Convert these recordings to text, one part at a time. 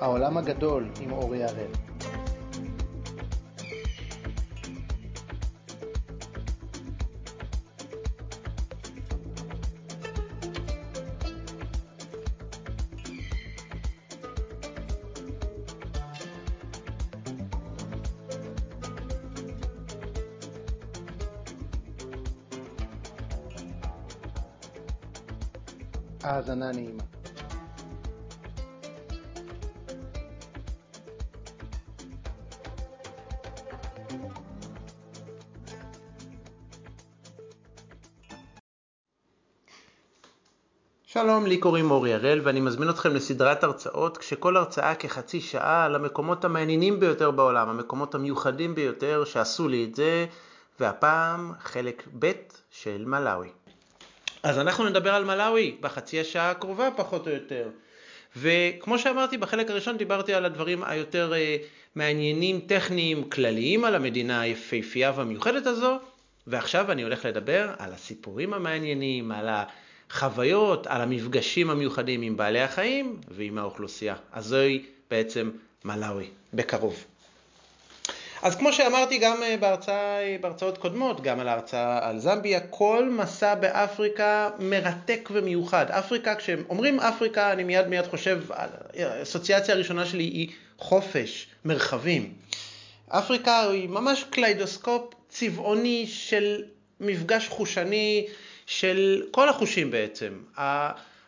העולם הגדול עם אורי הראל. האזנה נעימה. שלום, לי קוראים אורי הראל ואני מזמין אתכם לסדרת הרצאות כשכל הרצאה כחצי שעה על המקומות המעניינים ביותר בעולם, המקומות המיוחדים ביותר שעשו לי את זה, והפעם חלק ב' של מלאווי. אז אנחנו נדבר על מלאווי בחצי השעה הקרובה פחות או יותר. וכמו שאמרתי בחלק הראשון דיברתי על הדברים היותר uh, מעניינים, טכניים, כלליים על המדינה היפהפייה והמיוחדת הזו, ועכשיו אני הולך לדבר על הסיפורים המעניינים, על החוויות, על המפגשים המיוחדים עם בעלי החיים ועם האוכלוסייה. אז זוהי בעצם מלאווי, בקרוב. אז כמו שאמרתי גם אה, בהרצאה, אה, בהרצאות קודמות, גם על ההרצאה על זמביה, כל מסע באפריקה מרתק ומיוחד. אפריקה, כשאומרים אפריקה, אני מיד מיד חושב, האסוציאציה הראשונה שלי היא חופש, מרחבים. אפריקה היא ממש קליידוסקופ צבעוני של מפגש חושני של כל החושים בעצם.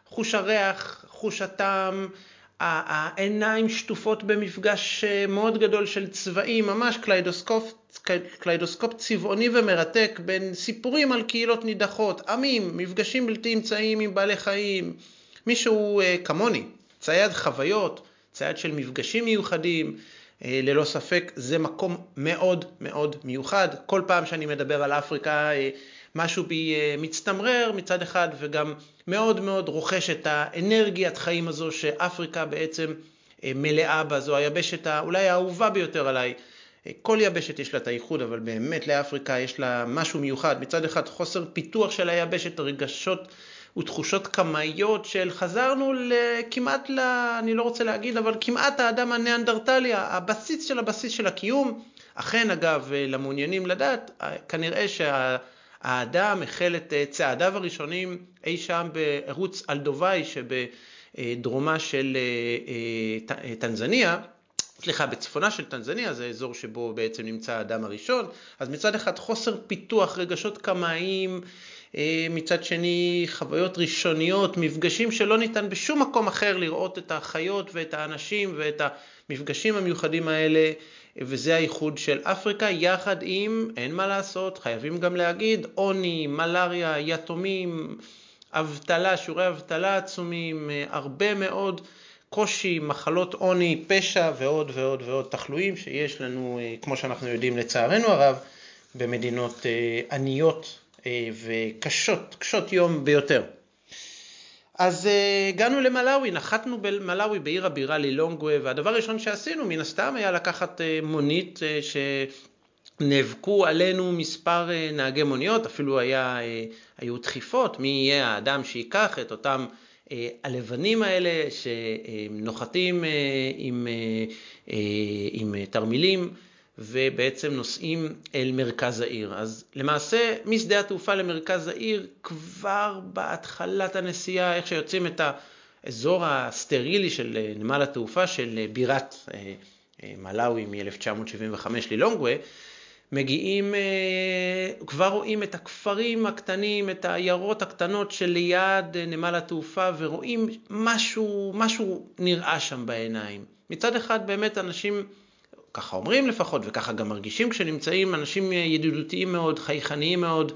חוש הריח, חוש הטעם, העיניים שטופות במפגש אה, מאוד גדול של צבעים, ממש קליידוסקופ, קליידוסקופ צבעוני ומרתק בין סיפורים על קהילות נידחות, עמים, מפגשים בלתי אמצעיים עם בעלי חיים, מישהו אה, כמוני, צייד חוויות, צייד של מפגשים מיוחדים, אה, ללא ספק זה מקום מאוד מאוד מיוחד. כל פעם שאני מדבר על אפריקה משהו בי מצטמרר מצד אחד וגם מאוד מאוד רוכש את האנרגיית חיים הזו שאפריקה בעצם אה, מלאה בה, זו היבשת אולי האהובה ביותר עליי. אה, כל יבשת יש לה את הייחוד, אבל באמת לאפריקה יש לה משהו מיוחד. מצד אחד חוסר פיתוח של היבשת, רגשות ותחושות קמאיות של חזרנו כמעט, ל, אני לא רוצה להגיד, אבל כמעט האדם הניאנדרטלי, הבסיס של הבסיס של הקיום. אכן, אגב, אה, למעוניינים לדעת, כנראה שה... האדם החל את אה, צעדיו הראשונים אי שם בערוץ אלדוואי שבדרומה של אה, אה, טנזניה, סליחה, בצפונה של טנזניה, זה האזור שבו בעצם נמצא האדם הראשון, אז מצד אחד חוסר פיתוח, רגשות קמאיים, מצד שני חוויות ראשוניות, מפגשים שלא ניתן בשום מקום אחר לראות את החיות ואת האנשים ואת המפגשים המיוחדים האלה וזה הייחוד של אפריקה, יחד עם, אין מה לעשות, חייבים גם להגיד, עוני, מלאריה, יתומים, אבטלה, שיעורי אבטלה עצומים, הרבה מאוד קושי, מחלות עוני, פשע ועוד ועוד ועוד תחלואים שיש לנו, כמו שאנחנו יודעים לצערנו הרב, במדינות אה, עניות אה, וקשות, קשות יום ביותר. אז uh, הגענו למלאווי, נחתנו במלאווי בעיר הבירה לילונגווה, והדבר הראשון שעשינו מן הסתם היה לקחת uh, מונית uh, שנאבקו עלינו מספר נהגי מוניות, אפילו היה, היו דחיפות, מי יהיה האדם שייקח את אותם הלבנים האלה שנוחתים עם, עם תרמילים. ובעצם נוסעים אל מרכז העיר. אז למעשה משדה התעופה למרכז העיר, כבר בהתחלת הנסיעה, איך שיוצאים את האזור הסטרילי של אה, נמל התעופה של אה, בירת אה, מלאווי מ-1975 ללונגווה, מגיעים, כבר רואים את הכפרים הקטנים, את העיירות הקטנות שליד נמל התעופה ורואים משהו, משהו נראה שם בעיניים. מצד אחד באמת אנשים ככה אומרים לפחות, וככה גם מרגישים כשנמצאים אנשים ידידותיים מאוד, חייכניים מאוד,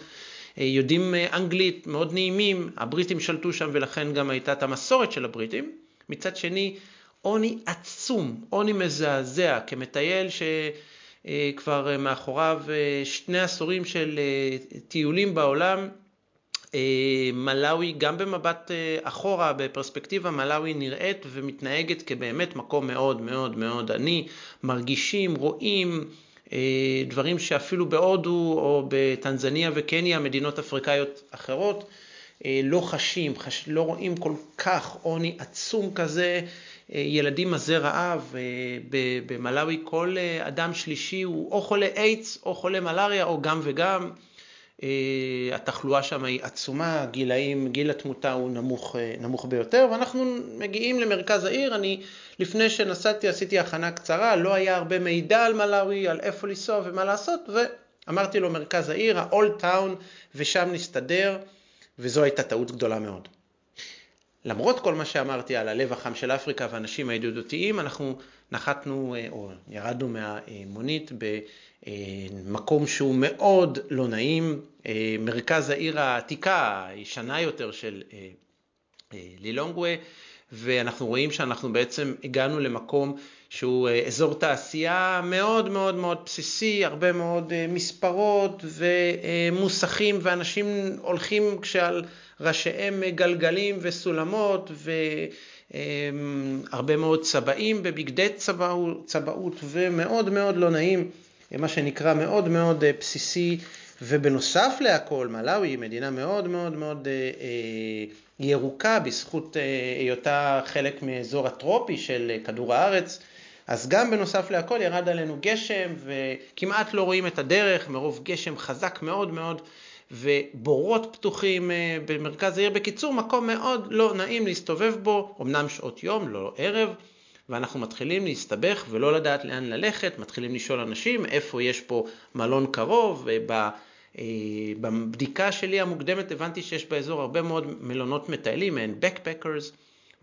אה, יודעים אה, אנגלית, מאוד נעימים, הבריטים שלטו שם ולכן גם הייתה את המסורת של הבריטים. מצד שני, עוני עצום, עוני מזעזע, כמטייל שכבר מאחוריו אה, שני עשורים של טיולים בעולם, מלאווי, גם במבט אה, אחורה, בפרספקטיבה, מלאווי נראית ומתנהגת כבאמת מקום מאוד מאוד מאוד עני, מרגישים, רואים אה, דברים שאפילו בהודו או בטנזניה וקניה, מדינות אפריקאיות אחרות, לא חשים, חש, לא רואים כל כך עוני עצום כזה, ילדים מזי רעב, במלאווי כל אדם שלישי הוא או חולה איידס או חולה מלאריה או גם וגם. התחלואה שם היא עצומה, גילאים, גיל התמותה הוא נמוך, נמוך ביותר, ואנחנו מגיעים למרכז העיר, אני לפני שנסעתי עשיתי הכנה קצרה, לא היה הרבה מידע על מלאווי, על איפה לנסוע ומה לעשות, ואמרתי לו מרכז העיר, ה-Old Town, ושם נסתדר, וזו הייתה טעות גדולה מאוד. למרות כל מה שאמרתי על הלב החם של אפריקה והאנשים הידידותיים, אנחנו נחתנו או ירדנו מהמונית במקום שהוא מאוד לא נעים, מרכז העיר העתיקה, הישנה יותר של לילונגווה, ואנחנו רואים שאנחנו בעצם הגענו למקום שהוא אזור תעשייה מאוד מאוד מאוד בסיסי, הרבה מאוד מספרות ומוסכים ואנשים הולכים כשעל ראשיהם גלגלים וסולמות והרבה מאוד צבעים בבגדי צבאות, צבאות ומאוד מאוד לא נעים, מה שנקרא מאוד מאוד בסיסי ובנוסף להכל מלאווי היא מדינה מאוד מאוד מאוד ירוקה בזכות היותה חלק מאזור הטרופי של כדור הארץ. אז גם בנוסף להכל ירד עלינו גשם וכמעט לא רואים את הדרך מרוב גשם חזק מאוד מאוד ובורות פתוחים במרכז העיר. בקיצור, מקום מאוד לא נעים להסתובב בו, אמנם שעות יום, לא ערב, ואנחנו מתחילים להסתבך ולא לדעת לאן ללכת, מתחילים לשאול אנשים איפה יש פה מלון קרוב, ובבדיקה שלי המוקדמת הבנתי שיש באזור הרבה מאוד מלונות מטיילים, מעין backpackers,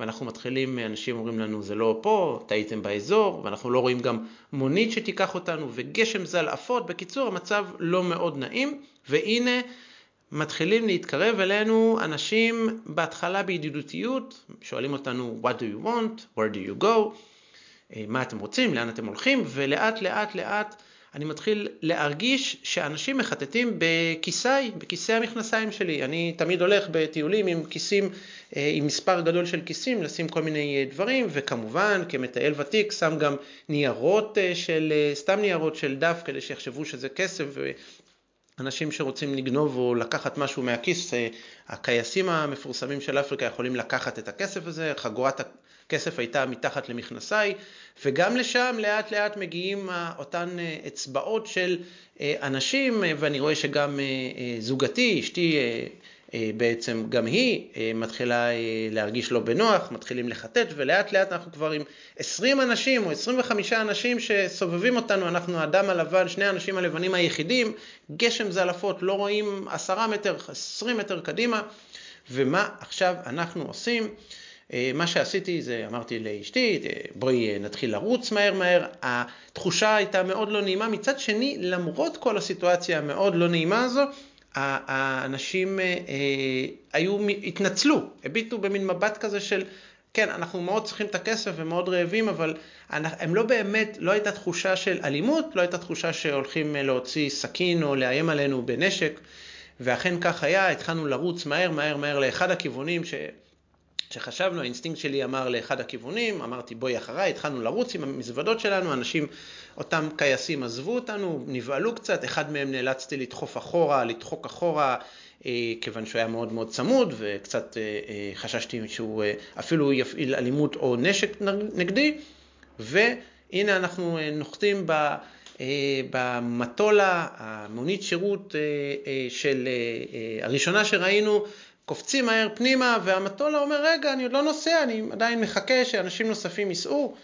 ואנחנו מתחילים, אנשים אומרים לנו זה לא פה, טעיתם באזור, ואנחנו לא רואים גם מונית שתיקח אותנו, וגשם זלעפות, בקיצור המצב לא מאוד נעים, והנה מתחילים להתקרב אלינו אנשים בהתחלה בידידותיות, שואלים אותנו what do you want, where do you go, מה אתם רוצים, לאן אתם הולכים, ולאט לאט לאט אני מתחיל להרגיש שאנשים מחטטים בכיסיי, בכיסי המכנסיים שלי. אני תמיד הולך בטיולים עם כיסים, עם מספר גדול של כיסים, לשים כל מיני דברים, וכמובן כמטייל ותיק שם גם ניירות של, סתם ניירות של דף כדי שיחשבו שזה כסף אנשים שרוצים לגנוב או לקחת משהו מהכיס, הכייסים המפורסמים של אפריקה יכולים לקחת את הכסף הזה, חגורת הכסף הייתה מתחת למכנסיי, וגם לשם לאט לאט מגיעים אותן אצבעות של אנשים, ואני רואה שגם זוגתי, אשתי, בעצם גם היא מתחילה להרגיש לא בנוח, מתחילים לחטט ולאט לאט אנחנו כבר עם 20 אנשים או 25 אנשים שסובבים אותנו, אנחנו האדם הלבן, שני האנשים הלבנים היחידים, גשם זלעפות, לא רואים 10 מטר, 20 מטר קדימה, ומה עכשיו אנחנו עושים? מה שעשיתי זה אמרתי לאשתי בואי נתחיל לרוץ מהר מהר, התחושה הייתה מאוד לא נעימה, מצד שני למרות כל הסיטואציה המאוד לא נעימה הזו האנשים היו, התנצלו, הביטו במין מבט כזה של כן, אנחנו מאוד צריכים את הכסף ומאוד רעבים, אבל הם לא באמת, לא הייתה תחושה של אלימות, לא הייתה תחושה שהולכים להוציא סכין או לאיים עלינו בנשק, ואכן כך היה, התחלנו לרוץ מהר מהר מהר לאחד הכיוונים ש... שחשבנו, האינסטינקט שלי אמר לאחד הכיוונים, אמרתי בואי אחריי, התחלנו לרוץ עם המזוודות שלנו, אנשים, אותם קייסים עזבו אותנו, נבהלו קצת, אחד מהם נאלצתי לדחוף אחורה, לדחוק אחורה, אה, כיוון שהוא היה מאוד מאוד צמוד, וקצת אה, אה, חששתי שהוא אפילו יפעיל אלימות או נשק נגדי, והנה אנחנו נוחתים ב... במטולה, המונית שירות של הראשונה שראינו, קופצים מהר פנימה, והמטולה אומר, רגע, אני עוד לא נוסע, אני עדיין מחכה שאנשים נוספים ייסעו,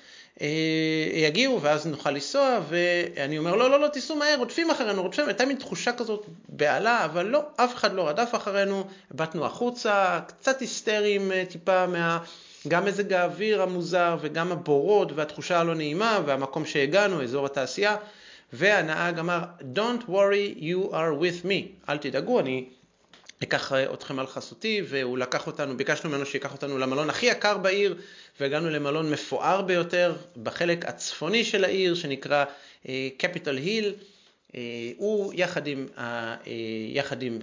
יגיעו, ואז נוכל לנסוע, ואני אומר, לא, לא, לא, תיסעו מהר, רודפים אחרינו, רודפים, הייתה מין תחושה כזאת בעלה, אבל לא, אף אחד לא רדף אחרינו, הבטנו החוצה, קצת היסטריים טיפה מה... גם מזג האוויר המוזר וגם הבורות והתחושה הלא נעימה והמקום שהגענו, אזור התעשייה, והנהג אמר, Don't worry, you are with me, אל תדאגו, אני אקח אתכם על חסותי, והוא לקח אותנו, ביקשנו ממנו שיקח אותנו למלון הכי יקר בעיר, והגענו למלון מפואר ביותר בחלק הצפוני של העיר, שנקרא קפיטל היל. הוא יחד עם, יחד עם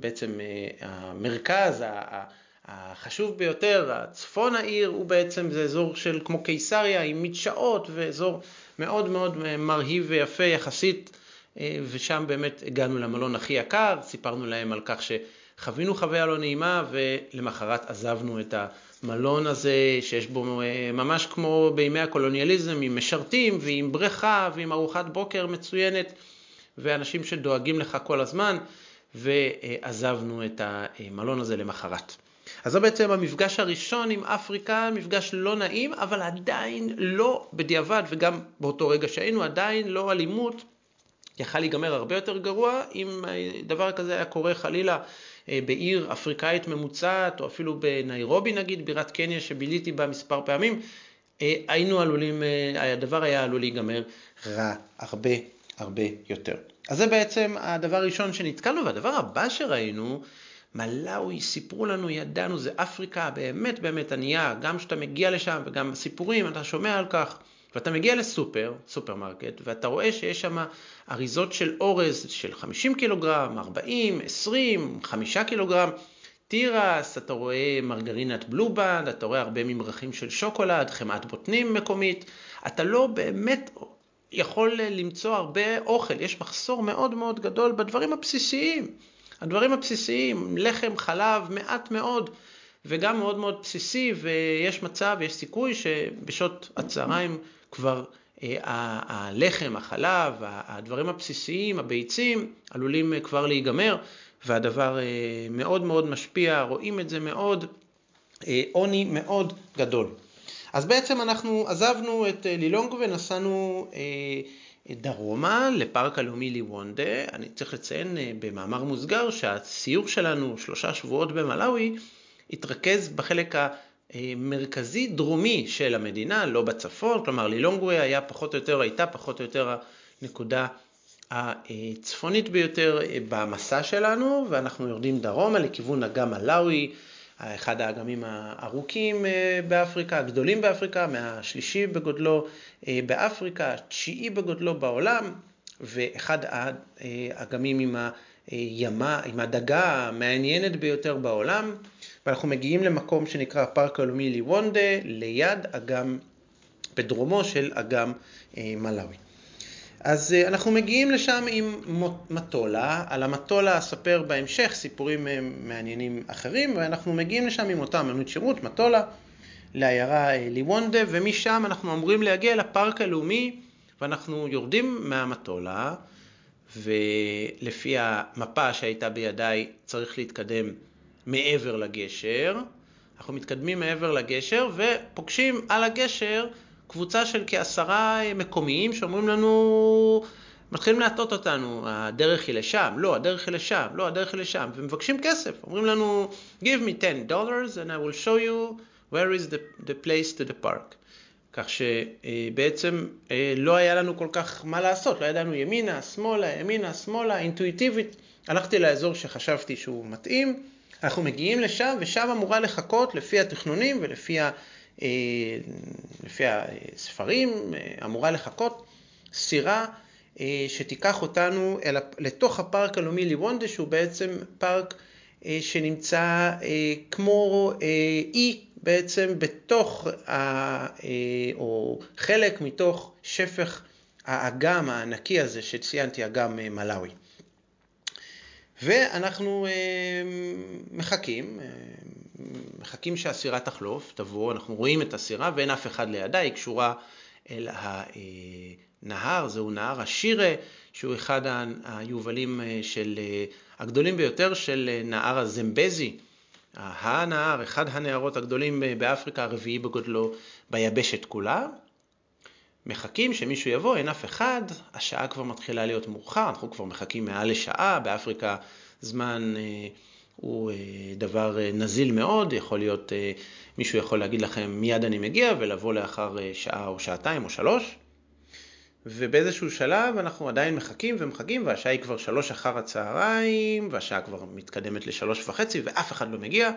בעצם המרכז החשוב ביותר, הצפון העיר, הוא בעצם זה אזור של כמו קיסריה עם מדשאות ואזור מאוד מאוד מרהיב ויפה יחסית. ושם באמת הגענו למלון הכי יקר, סיפרנו להם על כך חווינו חוויה לא נעימה ולמחרת עזבנו את המלון הזה שיש בו אה, ממש כמו בימי הקולוניאליזם עם משרתים ועם בריכה ועם ארוחת בוקר מצוינת ואנשים שדואגים לך כל הזמן ועזבנו את המלון הזה למחרת. אז זה בעצם המפגש הראשון עם אפריקה, מפגש לא נעים, אבל עדיין לא בדיעבד, וגם באותו רגע שהיינו, עדיין לא אלימות. יכל להיגמר הרבה יותר גרוע אם דבר כזה היה קורה חלילה אה, בעיר אפריקאית ממוצעת, או אפילו בניירובי נגיד, בירת קניה שביליתי בה מספר פעמים, אה, היינו עלולים, אה, הדבר היה עלול להיגמר רע הרבה הרבה יותר. אז זה בעצם הדבר הראשון שנתקלנו, והדבר הבא שראינו, מלאווי, סיפרו לנו, ידענו, זה אפריקה באמת באמת ענייה, גם כשאתה מגיע לשם וגם סיפורים, אתה שומע על כך, ואתה מגיע לסופר, סופרמרקט, ואתה רואה שיש שם אריזות של אורז של 50 קילוגרם, 40, 20, 5 קילוגרם, תירס, אתה רואה מרגרינת Blue Band, אתה רואה הרבה ממרחים של שוקולד, חמאת בוטנים מקומית, אתה לא באמת יכול למצוא הרבה אוכל, יש מחסור מאוד מאוד גדול בדברים הבסיסיים. הדברים הבסיסיים, לחם, חלב, מעט מאוד, וגם מאוד מאוד בסיסי, ויש מצב, יש סיכוי שבשעות הצהריים כבר אה, הלחם, החלב, הדברים הבסיסיים, הביצים, עלולים אה, כבר להיגמר, והדבר אה, מאוד מאוד משפיע, רואים את זה מאוד, עוני מאוד גדול. אז בעצם אנחנו עזבנו את לילונג ונסענו דרומה לפארק הלאומי ליוונדה. אני צריך לציין במאמר מוסגר שהסיור שלנו, שלושה שבועות במלאווי, התרכז בחלק המרכזי דרומי של המדינה, לא בצפון, כלומר לילונגווי היה פחות או יותר, הייתה פחות או יותר הנקודה הצפונית ביותר במסע שלנו, ואנחנו יורדים דרומה לכיוון אגם מלאווי, אחד האגמים הארוכים באפריקה, הגדולים באפריקה, מהשלישי בגודלו באפריקה, התשיעי בגודלו בעולם, ואחד האגמים עם הימה, עם הדגה המעניינת ביותר בעולם. ואנחנו מגיעים למקום שנקרא הפארק הלאומי ליוונדה, ליד אגם, בדרומו של אגם אה, מלאווי. אז אה, אנחנו מגיעים לשם עם מטולה, על המטולה אספר בהמשך סיפורים אה, מעניינים אחרים, ואנחנו מגיעים לשם עם אותה אמנות שירות, מטולה, לעיירה ליוונדה, ומשם אנחנו אמורים להגיע לפארק הלאומי, ואנחנו יורדים מהמטולה, ולפי המפה שהייתה בידיי צריך להתקדם מעבר לגשר, אנחנו מתקדמים מעבר לגשר ופוגשים על הגשר קבוצה של כעשרה מקומיים שאומרים לנו, מתחילים להטות אותנו, הדרך היא לשם, לא, הדרך היא לשם, לא, הדרך היא לשם, ומבקשים כסף, אומרים לנו, give me 10 dollars and I will show you where is the, the place to the park. כך שבעצם אה, לא היה לנו כל כך מה לעשות, לא ידענו ימינה, שמאלה, ימינה, שמאלה, אינטואיטיבית. הלכתי לאזור שחשבתי שהוא מתאים, אנחנו מגיעים לשם, ושם אמורה לחכות לפי התכנונים ולפי ה, אה, לפי הספרים, אה, אמורה לחכות סירה אה, שתיקח אותנו אל, לתוך הפארק הלאומי ליוונדה, שהוא בעצם פארק שנמצא כמו אי בעצם בתוך, ה, או חלק מתוך שפך האגם הענקי הזה שציינתי, אגם מלאווי. ואנחנו אה, מחכים, אה, מחכים שהסירה תחלוף, תבוא, אנחנו רואים את הסירה ואין אף אחד לידה, היא קשורה אל הנהר, זהו נהר השירה, שהוא אחד היובלים אה, של, הגדולים ביותר של נהר הזמבזי, הנהר, אחד הנהרות הגדולים באפריקה, הרביעי בגודלו ביבשת כולה. מחכים שמישהו יבוא, אין אף אחד, השעה כבר מתחילה להיות מאוחר, אנחנו כבר מחכים מעל לשעה, באפריקה זמן אה, הוא אה, דבר אה, נזיל מאוד, יכול להיות, אה, מישהו יכול להגיד לכם מיד אני מגיע ולבוא לאחר אה, שעה או שעתיים או שלוש, ובאיזשהו שלב אנחנו עדיין מחכים ומחכים והשעה היא כבר שלוש אחר הצהריים והשעה כבר מתקדמת לשלוש וחצי ואף אחד לא מגיע.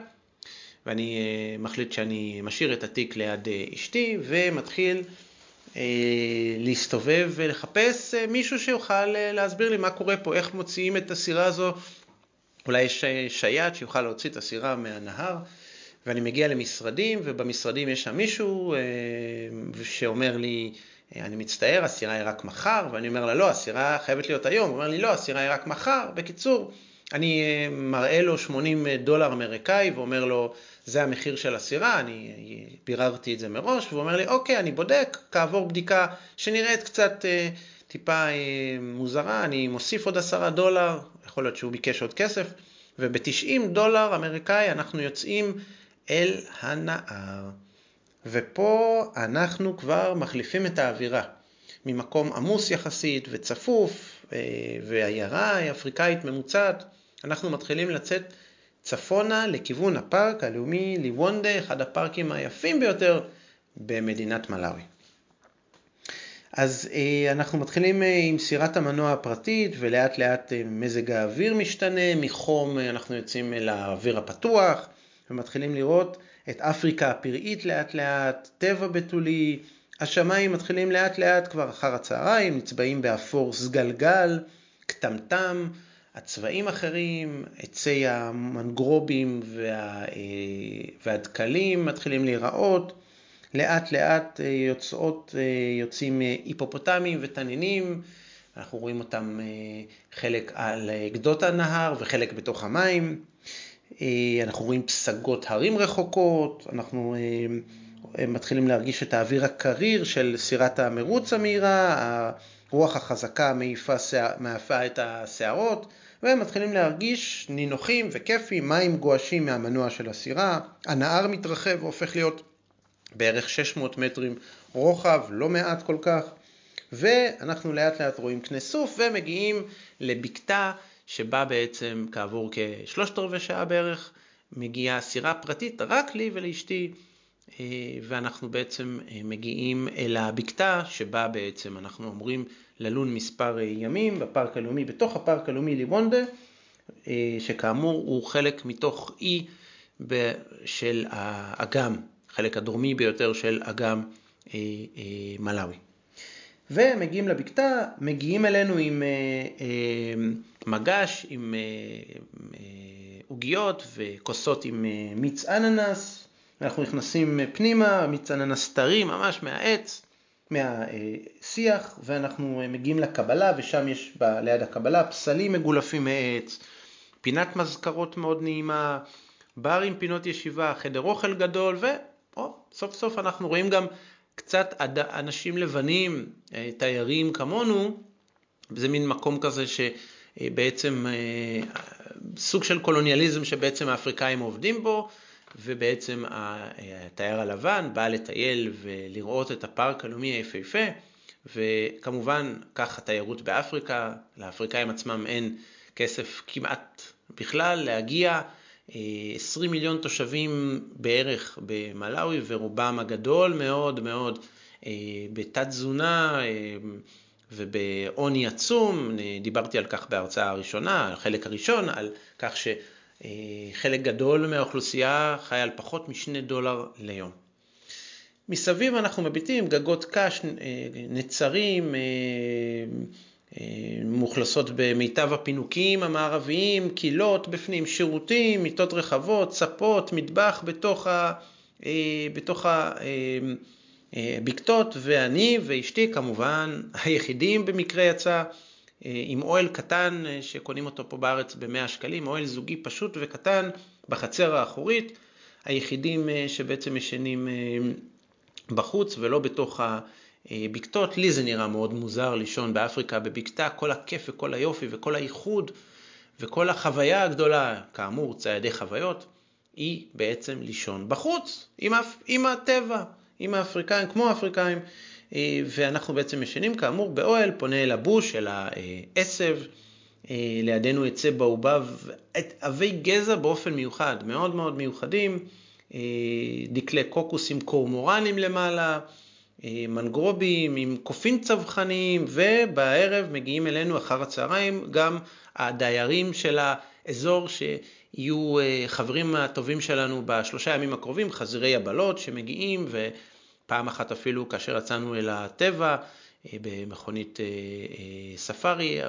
ואני אה, מחליט שאני משאיר את התיק ליד אה, אשתי ומתחיל להסתובב ולחפש אה, מישהו שיוכל אה, להסביר לי מה קורה פה, איך מוציאים את הסירה הזו. אולי יש שייט שיוכל להוציא את הסירה מהנהר, ואני מגיע למשרדים, ובמשרדים יש שם מישהו שאומר לי, אני מצטער, הסירה היא רק מחר, ואני אומר לה, לא, הסירה חייבת להיות היום. הוא אומר לי, לא, הסירה היא רק מחר. בקיצור, אני מראה לו 80 דולר אמריקאי ואומר לו, זה המחיר של הסירה, אני ביררתי את זה מראש, והוא אומר לי, אוקיי, אני בודק, כעבור בדיקה שנראית קצת טיפה מוזרה, אני מוסיף עוד 10 דולר, יכול להיות שהוא ביקש עוד כסף, וב-90 דולר אמריקאי אנחנו יוצאים אל הנהר. ופה אנחנו כבר מחליפים את האווירה. ממקום עמוס יחסית וצפוף, אה, ועיירה אפריקאית ממוצעת, אנחנו מתחילים לצאת צפונה לכיוון הפארק הלאומי ליוונדה, אחד הפארקים היפים ביותר במדינת מלאווי. אז אה, אנחנו מתחילים אה, עם סירת המנוע הפרטית ולאט לאט מזג האוויר משתנה, מחום אנחנו יוצאים אל האוויר הפתוח ומתחילים לראות את אפריקה הפראית לאט לאט, טבע בתולי, השמיים מתחילים לאט לאט כבר אחר הצהריים, נצבעים באפור סגלגל, קטמטם, הצבעים אחרים, עצי המנגרובים וה, אה, והדקלים מתחילים להיראות, לאט לאט אה, יוצאות, אה, יוצאים היפופוטמים ותנינים, אנחנו רואים אותם חלק על גדות הנהר וחלק בתוך המים. אנחנו רואים פסגות הרים רחוקות, אנחנו מתחילים להרגיש את האוויר הקריר של סירת המרוץ המהירה, הרוח החזקה מעיפה, מעיפה את השערות, ומתחילים להרגיש נינוחים וכיפים, מים גועשים מהמנוע של הסירה, הנהר מתרחב והופך להיות בערך 600 מטרים רוחב, לא מעט כל כך, ואנחנו לאט לאט רואים קנה סוף ומגיעים לבקתה שבה בעצם כעבור כשלושת רבעי שעה בערך מגיעה סירה פרטית רק לי ולאשתי, ואנחנו בעצם אה, מגיעים אל הבקתה שבה בעצם אנחנו אמורים ללון מספר אה, ימים בפארק הלאומי, בתוך הפארק הלאומי ליבונדה, שכאמור הוא חלק מתוך אי של האגם, חלק הדרומי ביותר של אגם מלאווי. ומגיעים לבקתה, מגיעים אלינו עם אה, אה, מגש, עם אה, עוגיות וכוסות עם מיץ אננס, אנחנו נכנסים פנימה, אננס טרי, ממש מהעץ, מהשיח, ואנחנו מגיעים לקבלה, ושם יש ב, ליד הקבלה פסלים מגולפים מעץ, פינת מזכרות מאוד נעימה, בר עם פינות ישיבה, חדר אוכל גדול, וסוף סוף אנחנו רואים גם קצת אנשים לבנים, אה, תיירים כמונו, זה מין מקום כזה שבעצם אה, סוג של קולוניאליזם שבעצם האפריקאים עובדים בו, ובעצם התייר הלבן בא לטייל ולראות את הפארק הלאומי היפהפה, וכמובן כך התיירות באפריקה, לאפריקאים עצמם אין כסף כמעט בכלל להגיע. 20 מיליון תושבים בערך במלאווי ורובם הגדול מאוד מאוד אה, בתת תזונה אה, ובעוני עצום, דיברתי על כך בהרצאה הראשונה, החלק הראשון, על כך שחלק גדול מהאוכלוסייה חי על פחות משני דולר ליום. מסביב אנחנו מביטים גגות קש, אה, נצרים, אה, מאוכלסות במיטב הפינוקים המערביים, קילות בפנים, שירותים, מיטות רחבות, ספות, מטבח בתוך, ה, אה, בתוך הבקתות, אה, ואני ואשתי כמובן היחידים במקרה יצא עם אוהל קטן שקונים אותו פה בארץ ב-100 שקלים, אוהל זוגי פשוט וקטן בחצר האחורית, היחידים שבעצם ישנים בחוץ ולא בתוך ה... אה, בקתות, לי זה נראה מאוד מוזר לישון באפריקה בבקתה, כל הכיף וכל היופי וכל האיחוד וכל החוויה הגדולה, כאמור ציידי חוויות, היא בעצם לישון בחוץ, עם, עם הטבע, עם האפריקאים, כמו האפריקאים, אה, ואנחנו בעצם ישנים כאמור באוהל, פונה אל הבוש, אל העשב, אה, לידינו עצי בעובב, עבי גזע באופן מיוחד, מאוד מאוד מיוחדים, דקלי קוקוסים קורמורנים למעלה, אה, מנגרובים עם קופים צווחניים, ובערב מגיעים אלינו אחר הצהריים גם הדיירים של האזור שיהיו אה, חברים הטובים שלנו בשלושה ימים הקרובים, חזירי הבלות שמגיעים, ופעם אחת אפילו כאשר יצאנו אל הטבע, אה, במכונית ספארי,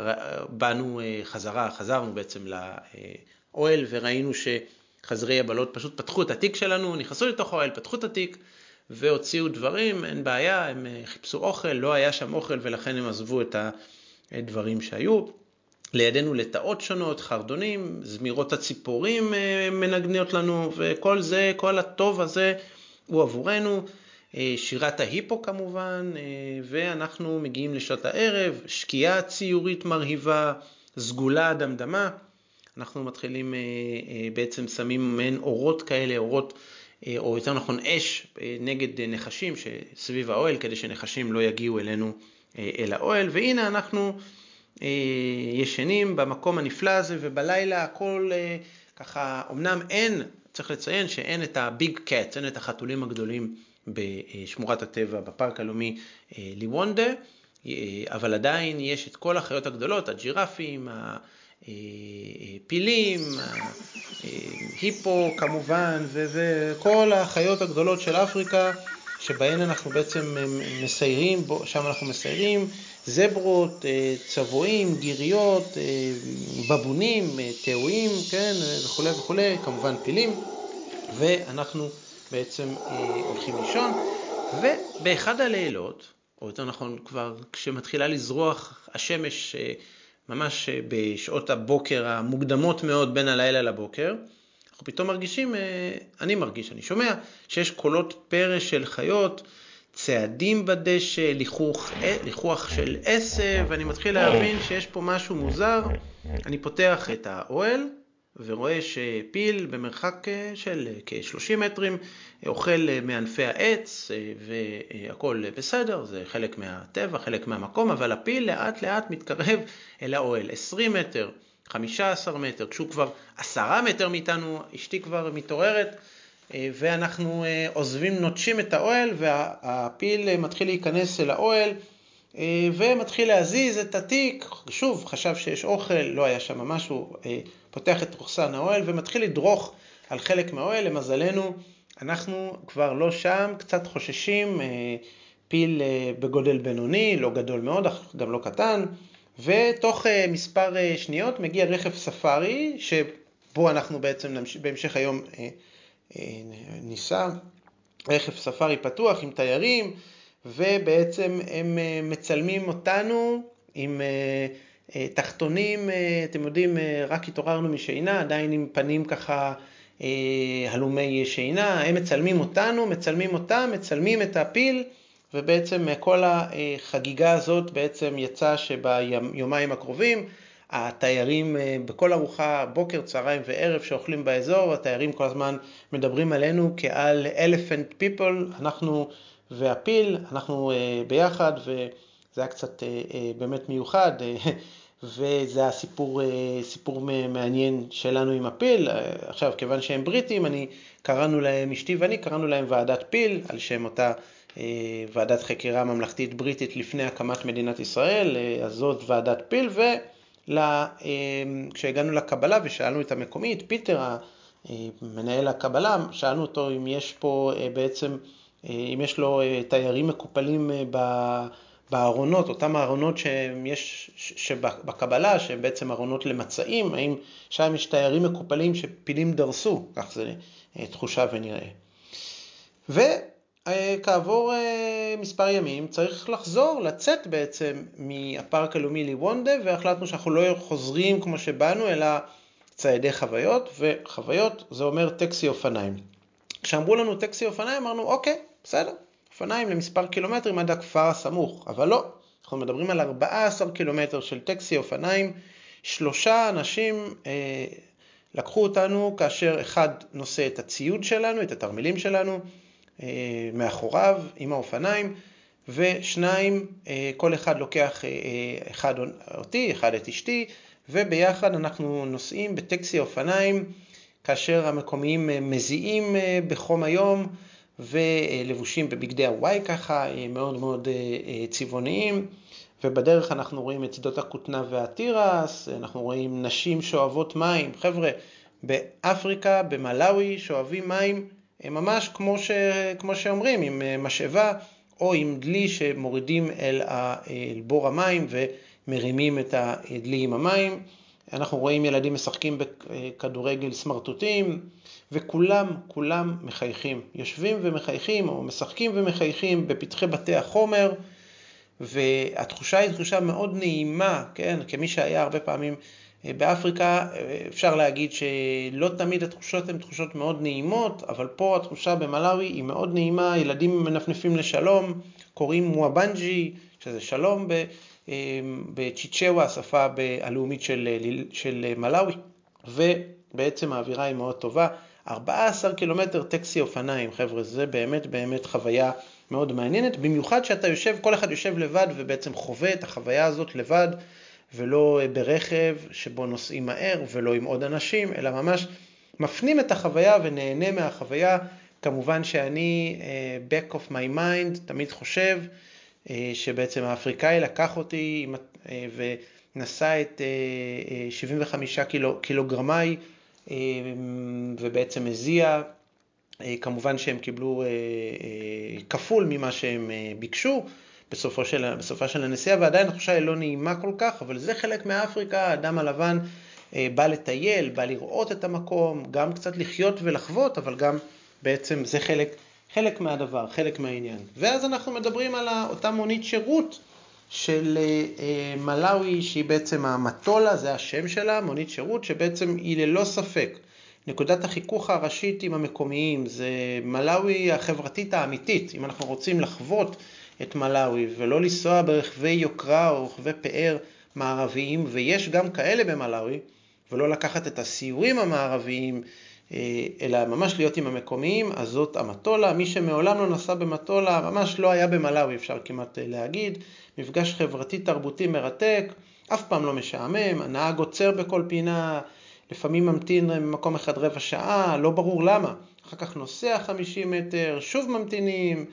באנו חזרה, חזרנו בעצם לאוהל וראינו שחזירי הבלות פשוט פתחו את התיק שלנו, נכנסו לתוך האוהל, פתחו את התיק, והוציאו דברים, אין בעיה, הם אה, חיפשו אוכל, לא היה שם אוכל ולכן הם עזבו את הדברים שהיו. לידינו לטאות שונות, חרדונים, זמירות הציפורים מנגנות לנו, וכל זה, כל הטוב הזה הוא עבורנו. שירת ההיפו כמובן, ואנחנו מגיעים לשעות הערב, שקיעה ציורית מרהיבה, סגולה דמדמה. אנחנו מתחילים, בעצם שמים מעין אורות כאלה, אורות, או יותר נכון אש, נגד נחשים שסביב האוהל, כדי שנחשים לא יגיעו אלינו אל האוהל, והנה אנחנו ישנים במקום הנפלא הזה, ובלילה הכל ככה, אמנם אין, צריך לציין שאין את הביג קאט, אין את החתולים הגדולים בשמורת הטבע, בפארק הלאומי ליוונדה, אבל עדיין יש את כל החיות הגדולות, הג'ירפים, הפילים, היפו כמובן, וכל החיות הגדולות של אפריקה, שבהן אנחנו בעצם מסיירים, שם אנחנו מסיירים, זברות, צבועים, גיריות, בבונים, תאויים, כן, וכו' וכו', כמובן פילים, ואנחנו בעצם הולכים לישון, ובאחד הלילות, או יותר נכון כבר כשמתחילה לזרוח השמש ממש בשעות הבוקר המוקדמות מאוד בין הלילה לבוקר, אנחנו פתאום מרגישים, אני מרגיש, אני שומע, שיש קולות פרא של חיות, צעדים בדשא, ליחוך, ליחוח של עשב, ואני מתחיל להבין שיש פה משהו מוזר. אני פותח את האוהל ורואה שפיל במרחק של כ-30 מטרים אוכל מענפי העץ והכל בסדר, זה חלק מהטבע, חלק מהמקום, אבל הפיל לאט לאט מתקרב אל האוהל, 20 מטר, 15 מטר, כשהוא כבר 10 מטר מאיתנו, אשתי כבר מתעוררת ואנחנו עוזבים, נוטשים את האוהל והפיל מתחיל להיכנס אל האוהל ומתחיל להזיז את התיק, שוב, חשב שיש אוכל, לא היה שם משהו, פותח את רוחסן האוהל ומתחיל לדרוך על חלק מהאוהל, למזלנו אנחנו כבר לא שם, קצת חוששים, פיל בגודל בינוני, לא גדול מאוד, אך גם לא קטן, ותוך מספר שניות מגיע רכב ספארי, שבו אנחנו בעצם בהמשך היום ניסע, רכב ספארי פתוח עם תיירים, ובעצם הם מצלמים אותנו עם תחתונים, אתם יודעים, רק התעוררנו משינה, עדיין עם פנים ככה הלומי שינה, הם מצלמים אותנו, מצלמים אותם, מצלמים את הפיל, ובעצם כל החגיגה הזאת בעצם יצא שביומיים הקרובים, התיירים בכל ארוחה, בוקר, צהריים וערב שאוכלים באזור, התיירים כל הזמן מדברים עלינו כעל elephant people, אנחנו והפיל, אנחנו ביחד, וזה היה קצת באמת מיוחד, וזה הסיפור, סיפור מעניין שלנו עם הפיל. עכשיו, כיוון שהם בריטים, אני קראנו להם, אשתי ואני קראנו להם ועדת פיל, על שם אותה ועדת חקירה ממלכתית בריטית לפני הקמת מדינת ישראל, אז זאת ועדת פיל, וכשהגענו לקבלה ושאלנו את המקומית, פיטר, מנהל הקבלה, שאלנו אותו אם יש פה בעצם, אם יש לו תיירים מקופלים בארונות, אותם הארונות שיש שבקבלה, שהם בעצם ארונות למצעים, האם שם יש תיירים מקופלים שפילים דרסו, כך זה תחושה ונראה. וכעבור מספר ימים צריך לחזור, לצאת בעצם מהפארק הלאומי ליוונדה, והחלטנו שאנחנו לא חוזרים כמו שבאנו, אלא צעדי חוויות, וחוויות זה אומר טקסי אופניים. כשאמרו לנו טקסי אופניים, אמרנו, אוקיי, בסדר, אופניים למספר קילומטרים עד הכפר הסמוך, אבל לא, אנחנו מדברים על 14 קילומטר של טקסי אופניים, שלושה אנשים אה, לקחו אותנו כאשר אחד נושא את הציוד שלנו, את התרמילים שלנו, אה, מאחוריו עם האופניים, ושניים, אה, כל אחד לוקח אה, אחד אותי, אחד את אשתי, וביחד אנחנו נוסעים בטקסי אופניים, כאשר המקומיים מזיעים בחום היום, ולבושים בבגדי הוואי ככה, מאוד מאוד צבעוניים, ובדרך אנחנו רואים את שדות הכותנה והתירס, אנחנו רואים נשים שואבות מים, חבר'ה, באפריקה, במלאווי, שואבים מים, ממש כמו, ש... כמו שאומרים, עם משאבה או עם דלי שמורידים. אל בור המים ומרימים את הדלי עם המים. אנחנו רואים ילדים משחקים בכדורגל סמרטוטים, וכולם, כולם מחייכים, יושבים ומחייכים או משחקים ומחייכים בפתחי בתי החומר, והתחושה היא תחושה מאוד נעימה, כן, כמי שהיה הרבה פעמים אה, באפריקה, אפשר להגיד שלא תמיד התחושות הן תחושות מאוד נעימות, אבל פה התחושה במלאווי היא מאוד נעימה, ילדים מנפנפים לשלום, קוראים muli bwanji, שזה שלום בצ'יצ'אווה, השפה הלאומית של, של מלאווי, ובעצם האווירה היא מאוד טובה. 14 קילומטר טקסי אופניים, חבר'ה, זה באמת באמת חוויה מאוד מעניינת, במיוחד שאתה יושב, כל אחד יושב לבד ובעצם חווה את החוויה הזאת לבד, ולא ברכב שבו נוסעים מהר ולא עם עוד אנשים, אלא ממש מפנים את החוויה ונהנה מהחוויה. כמובן שאני, back of my mind, תמיד חושב שבעצם האפריקאי לקח אותי uh, ונסע את uh, 75 קילו, קילוגרמי ובעצם הזיע. כמובן שהם קיבלו כפול ממה שהם ביקשו בסופו של, בסופה של הנסיעה, ועדיין התחושה היא לא נעימה כל כך, אבל זה חלק מאפריקה, האדם הלבן בא לטייל, בא לראות את המקום, גם קצת לחיות ולחוות, אבל גם בעצם זה חלק, חלק מהדבר, חלק מהעניין. ואז אנחנו מדברים על אותה מונית שירות של מלאווי, שהיא בעצם המטולה, זה השם שלה, מונית שירות, שבעצם היא ללא ספק נקודת החיכוך הראשית עם המקומיים, זה מלאווי החברתית האמיתית, אם אנחנו רוצים לחוות את מלאווי ולא לנסוע ברכבי יוקרה או רכבי פאר מערביים, ויש גם כאלה במלאווי, ולא לקחת את הסיורים המערביים, אלא ממש להיות עם המקומיים, אז זאת המטולה. מי שמעולם לא נסע במטולה, ממש לא היה במלאווי, אפשר כמעט להגיד. מפגש חברתי תרבותי מרתק, אף פעם לא משעמם, הנהג עוצר בכל פינה, לפעמים ממתין במקום אחד רבע שעה, לא ברור למה. אחר כך נוסע 50 מטר, שוב ממתינים.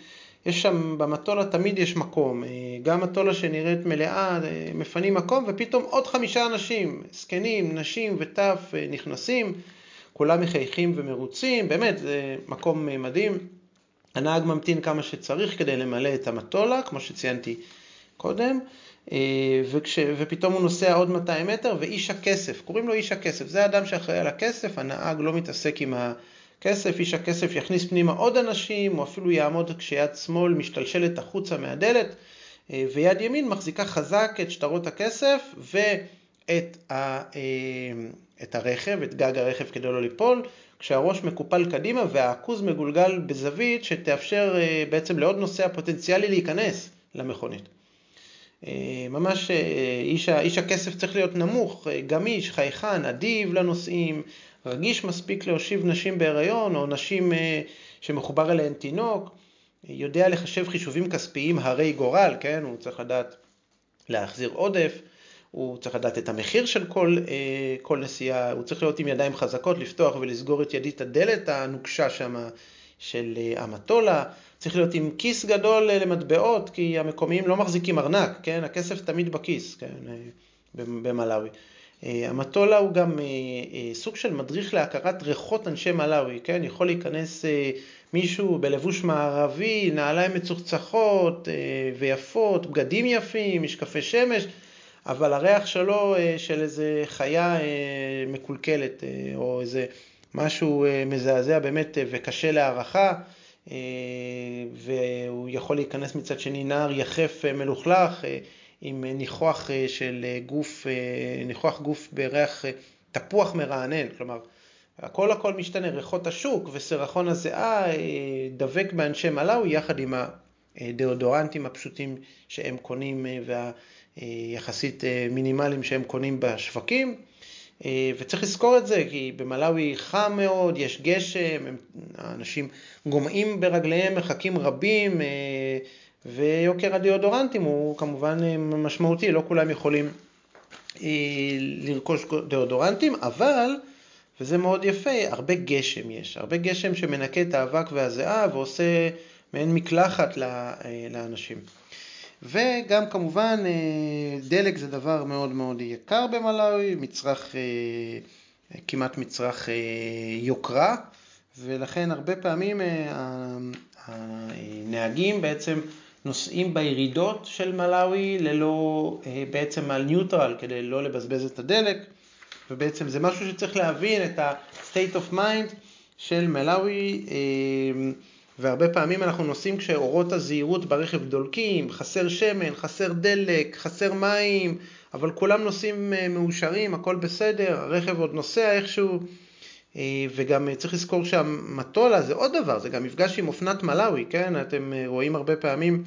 יש שם, במטולה תמיד יש מקום. גם מטולה שנראית מלאה, מפנים מקום, ופתאום עוד חמישה אנשים, זקנים, נשים וטף נכנסים. כולם מחייכים ומרוצים, באמת, זה מקום מדהים. הנהג ממתין כמה שצריך כדי למלא את המטולה, כמו שציינתי קודם, וכש, ופתאום הוא נוסע עוד 200 מטר, ואיש הכסף, קוראים לו איש הכסף, זה האדם שאחראי על הכסף, הנהג לא מתעסק עם הכסף, איש הכסף יכניס פנימה עוד אנשים, או אפילו יעמוד כשיד שמאל משתלשלת החוצה מהדלת, ויד ימין מחזיקה חזק את שטרות הכסף ואת ה... את הרכב, את גג הרכב כדי לא ליפול, כשהראש מקופל קדימה והעכוז מגולגל בזווית שתאפשר בעצם לעוד נוסע פוטנציאלי להיכנס למכונית. ממש איש, איש הכסף צריך להיות נמוך, גמיש, חייכן, אדיב לנוסעים, רגיש מספיק להושיב נשים בהיריון או נשים שמחובר אליהן תינוק, יודע לחשב חישובים כספיים הרי גורל, כן, הוא צריך לדעת להחזיר עודף. הוא צריך לדעת את המחיר של כל, כל נסיעה, הוא צריך להיות עם ידיים חזקות, לפתוח ולסגור את ידית הדלת הנוקשה שם של המטולה, צריך להיות עם כיס גדול למטבעות, כי המקומיים לא מחזיקים ארנק, כן? הכסף תמיד בכיס, כן? במלאווי. המטולה הוא גם סוג של מדריך להכרת ריחות אנשי מלאווי, כן? יכול להיכנס מישהו בלבוש מערבי, נעליים מצוחצחות ויפות, בגדים יפים, משקפי שמש, אבל הריח שלו של איזה חיה מקולקלת או איזה משהו מזעזע באמת וקשה להערכה, והוא יכול להיכנס מצד שני נער יחף מלוכלך עם ניחוח של גוף, ניחוח גוף בריח תפוח מרענן, כלומר הכל הכל משתנה, ריחות השוק וסרחון הזיעה דבק באנשי מלאווי יחד עם הדאודורנטים הפשוטים שהם קונים והיחסית מינימליים שהם קונים בשווקים. וצריך לזכור את זה, כי במלאווי חם מאוד, יש גשם, האנשים גומעים ברגליהם מרחקים רבים, ויוקר הדיאודורנטים הוא כמובן משמעותי, לא כולם יכולים לרכוש דיאודורנטים, אבל, וזה מאוד יפה, הרבה גשם יש, הרבה גשם שמנקה את האבק והזיעה ועושה מעין מקלחת לאנשים. וגם כמובן דלק זה דבר מאוד מאוד יקר במלאווי, מצרך, כמעט מצרך יוקרה, ולכן הרבה פעמים הנהגים בעצם נוסעים בירידות של מלאווי ללא, בעצם על ניוטרל כדי לא לבזבז את הדלק, ובעצם זה משהו שצריך להבין את ה-state of mind של מלאווי, והרבה פעמים אנחנו נוסעים כשאורות הזהירות ברכב דולקים, חסר שמן, חסר דלק, חסר מים, אבל כולם נוסעים אה, מאושרים, הכל בסדר, הרכב עוד נוסע איכשהו. אה, וגם צריך לזכור שהמטולה זה עוד דבר, זה גם מפגש עם אופנת מלאווי, כן? אתם רואים הרבה פעמים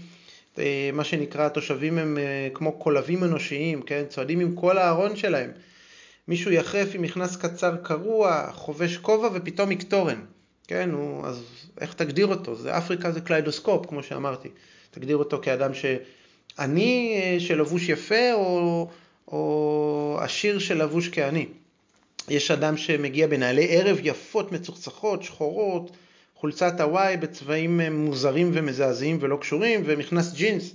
מה שנקרא, התושבים הם כמו קולבים אנושיים, כן? צועדים עם כל הארון שלהם. מישהו יחף עם מכנס קצר קרוע, חובש כובע ופתאום יקטורן. כן, הוא, אז איך תגדיר אותו? זה אפריקה זה קליידוסקופ, כמו שאמרתי. תגדיר אותו כאדם שעני אה, שלבוש יפה, או, או עשיר שלבוש כעני. יש אדם שמגיע בנעלי ערב יפות, מצוחצחות, שחורות, חולצת הוואי בצבעים אה, מוזרים ומזעזעים ולא קשורים, ומכנס ג'ינס.